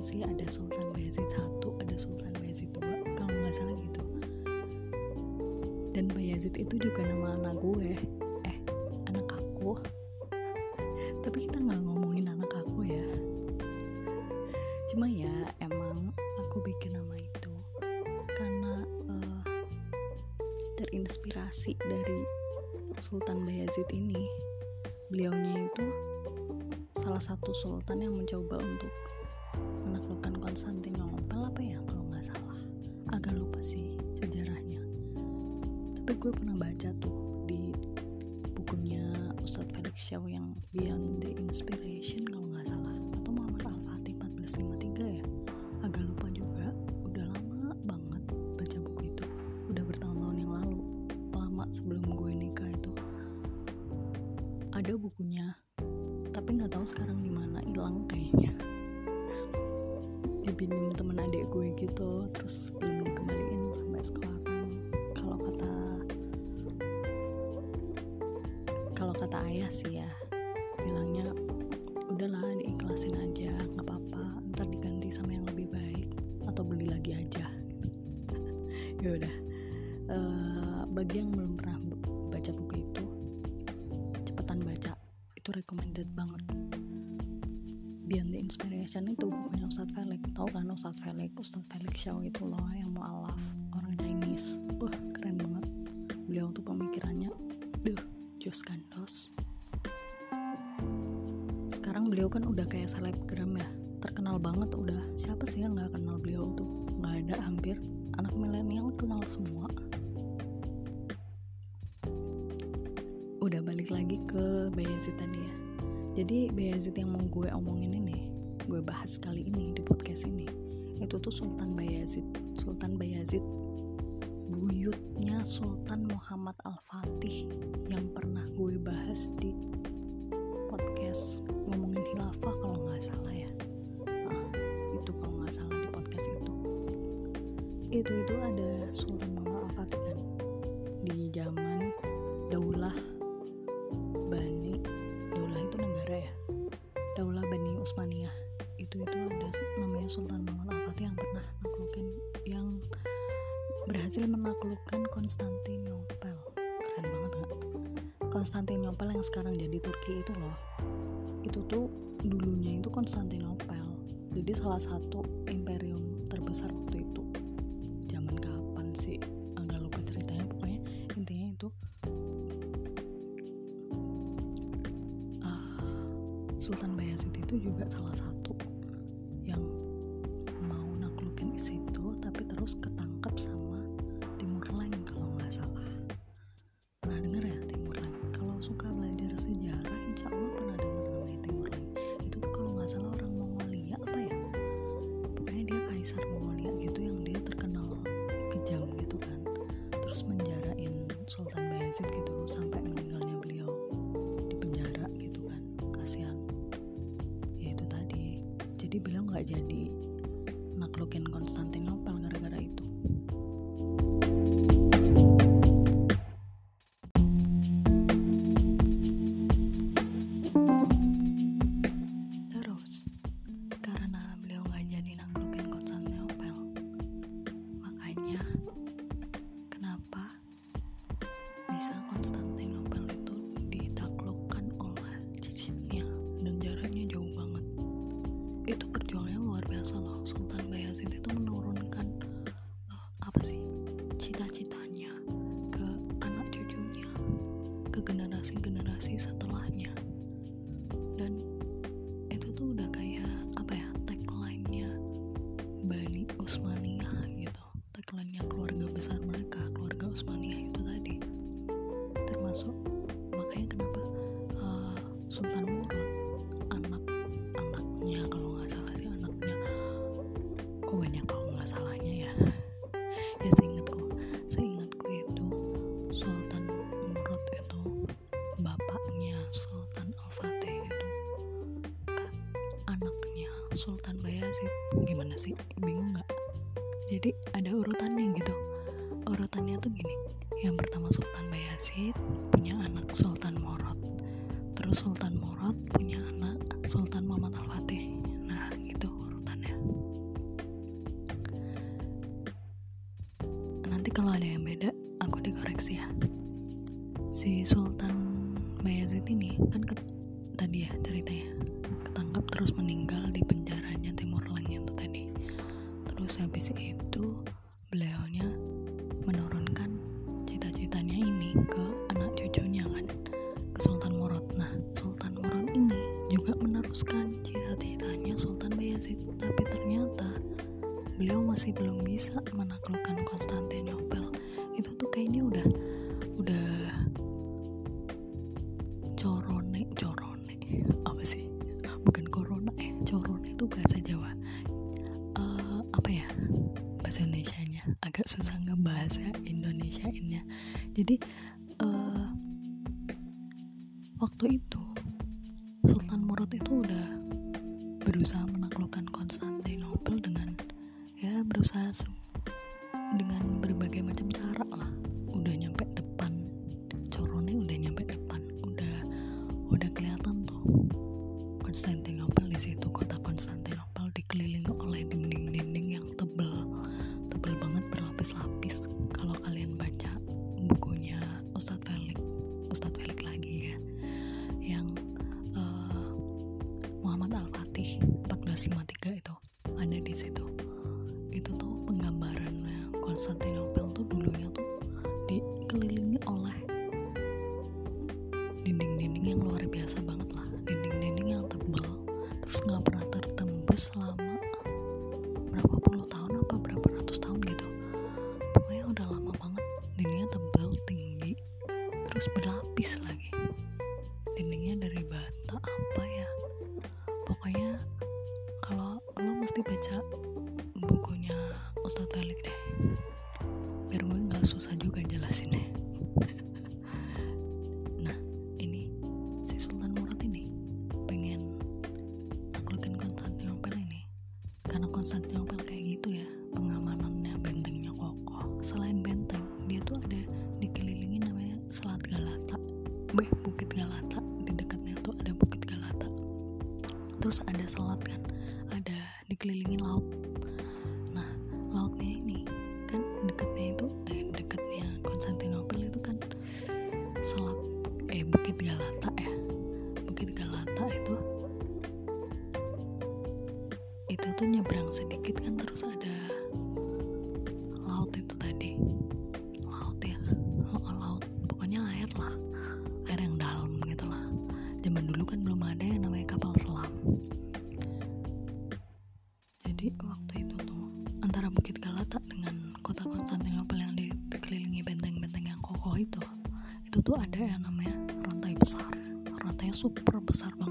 sih, ada Sultan Bayezid 1, ada Sultan Bayezid 2, kalau nggak salah gitu. Dan Bayezid itu juga nama anak gue. Eh, anak aku. Tapi kita nggak ngomongin anak aku ya. Cuma ya emang aku bikin nama itu karena eh, terinspirasi dari Sultan Bayezid ini. Beliaunya itu salah satu sultan yang mencoba untuk Konstantinopel apa ya kalau nggak salah. Agak lupa sih sejarahnya. Tapi gue pernah baca tuh di bukunya Ustadz Felix Shaw yang Beyond the Inspiration kalau nggak salah. Atau Muhammad Al-Fatih 1453 ya. Agak lupa juga. Udah lama banget baca buku itu. Udah bertahun-tahun yang lalu. Lama sebelum gue nikah itu. Ada bukunya. Tapi nggak tahu sekarang di mana. Hilang kayaknya dipinjem temen adik gue gitu terus belum dikembaliin sampai sekarang. Kalau kata kalau kata ayah sih ya bilangnya udahlah diikhlasin aja nggak apa-apa ntar diganti sama yang lebih baik atau beli lagi aja. Ya udah. Eh, bagi yang Ustadz Felix. Tahu kan Ustadz Felix? Ustadz Felix Shaw itu loh yang mualaf orang Chinese. Wah keren banget. Beliau tuh pemikirannya duh jos gandos. Sekarang beliau kan udah kayak selebgram ya. Terkenal banget udah. Siapa sih yang nggak kenal beliau tuh? Nggak ada hampir. Anak milenial kenal semua. Udah balik lagi ke Bayezid tadi ya. Jadi Bayezid yang mau gue omongin ini gue bahas kali ini di podcast ini. Itu tuh Sultan Bayezid Sultan Bayezid buyutnya Sultan Muhammad Al-Fatih yang pernah gue bahas di podcast ngomongin khilafah kalau nggak salah ya. Nah, itu kalau nggak salah di podcast itu. Itu itu ada Sultan Muhammad Konstantinopel yang sekarang jadi Turki itu loh. Itu tuh dulunya itu Konstantinopel. Jadi salah satu imperium terbesar waktu itu. Zaman kapan sih? Agak lupa ceritanya. Pokoknya intinya itu ah, Sultan Bayezid itu juga salah satu yang mau naklukin situ tapi terus ketangkep nggak jadi. Naklukin Konstantinopel ke generasi-generasi setelahnya. Dan itu tuh udah kayak apa ya tagline-nya Bani Utsmaniyah gitu. Tagline-nya keluarga besar mereka keluarga Utsmaniyah itu tadi. Termasuk makanya kenapa eh, Sultan Murad anak anaknya kalau nggak salah sih anaknya Sultan jadi ada urutannya gitu. Urutannya tuh gini yang pertama Sultan Bayazid punya anak Sultan Morot. Terus Sultan Morot punya anak Sultan Muhammad Al-Fatih terus habis itu beliaunya menurunkan cita-citanya ini ke anak cucunya kan ke Sultan Murad. Nah Sultan Murad ini juga meneruskan cita-citanya Sultan Bayezid. Tapi ternyata beliau masih belum bisa menaklukkan Konstantinopel. Itu tuh kayaknya udah udah corone corone apa sih agak susah Indonesia nya jadi uh, waktu itu Sultan Murad itu udah berusaha menaklukkan Konstantinopel dengan ya berusaha dengan berbagai macam cara lah. Udah nyampe Al-Fatih 1453 itu ada di situ. Itu tuh penggambarannya Konstantinopel tuh dulunya tuh dikelilingi oleh dinding-dinding yang luar biasa banget lah. Dinding-dinding yang tebal terus nggak pernah tertembus selama berapa puluh tahun apa berapa ratus tahun gitu. Pokoknya udah lama banget dindingnya tebal tinggi terus berlapis karena Konstantinopel kayak gitu ya. Pengamanannya bentengnya kokoh. Selain benteng dia tuh ada dikelilingi namanya Selat Galata. Beh, Bukit Galata. Di dekatnya tuh ada Bukit Galata. Terus ada selat kan? Ada dikelilingi gitu lah. Zaman dulu kan belum ada yang namanya kapal selam. Jadi waktu itu tuh antara Bukit Galata dengan kota Konstantinopel yang dikelilingi benteng-benteng yang kokoh itu itu tuh ada yang namanya rantai besar. Rantainya super besar banget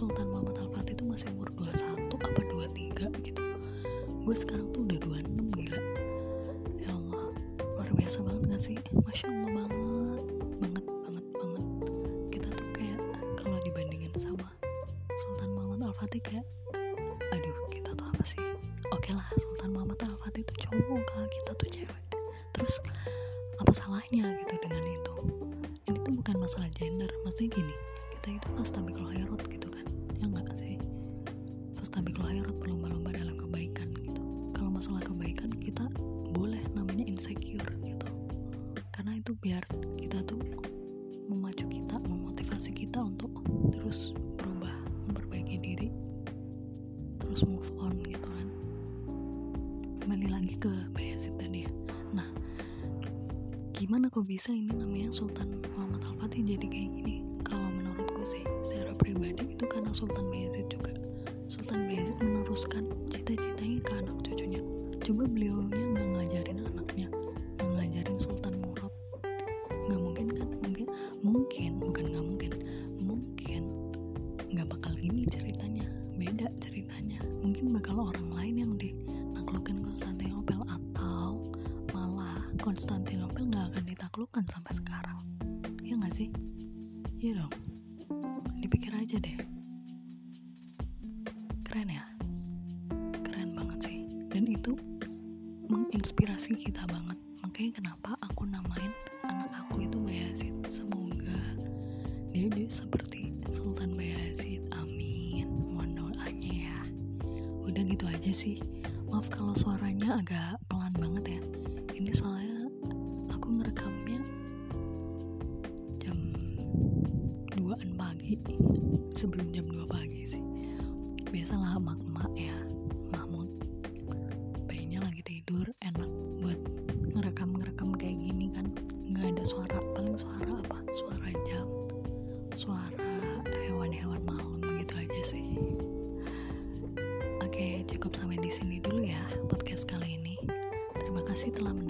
Sultan Muhammad Al-Fatih itu masih umur 21 apa 23 gitu. Gue sekarang tuh udah 26 gila. Ya Allah luar biasa banget gak sih? Masya Allah banget banget banget banget. Kita tuh kayak kalau dibandingin sama Sultan Muhammad Al-Fatih kayak aduh kita tuh apa sih? Oke lah Sultan Muhammad Al-Fatih itu cowok kak. Kita tuh cewek. Terus apa salahnya gitu dengan itu? Ini tuh bukan masalah gender. Maksudnya gini kita itu fastabikul khairat gitu biar kita tuh memacu kita memotivasi kita untuk terus berubah memperbaiki diri terus move on gitu kan. Kembali lagi ke Bayezid tadi ya. Nah gimana kok bisa ini namanya Sultan Muhammad Al-Fatih jadi kayak gini? Kalau itu karena Sultan Bayezid juga. Sultan Bayezid meneruskan cita-citanya ke anak cucunya. Coba beliaunya Konstantinopel nggak akan ditaklukkan sampai sekarang. Ya nggak sih? Iya dong. Dipikir aja deh. Keren ya? Keren banget sih. Dan itu menginspirasi kita banget. Makanya kenapa aku namain anak aku itu Bayazid semoga dia juga seperti Sultan Bayazid amin. Mohon doanya ya. Udah gitu aja sih. Maaf kalau suaranya agak pelan banget ya. Ini soalnya sebelum jam 2 pagi sih. Biasalah mak-mak ya Mahmud. Bayinya lagi tidur enak buat ngerekam-ngerekam kayak gini kan. Nggak ada suara paling suara apa? Suara jam suara hewan-hewan malam gitu aja sih. Oke cukup sampai di sini dulu ya podcast kali ini. Terima kasih telah mendengarkan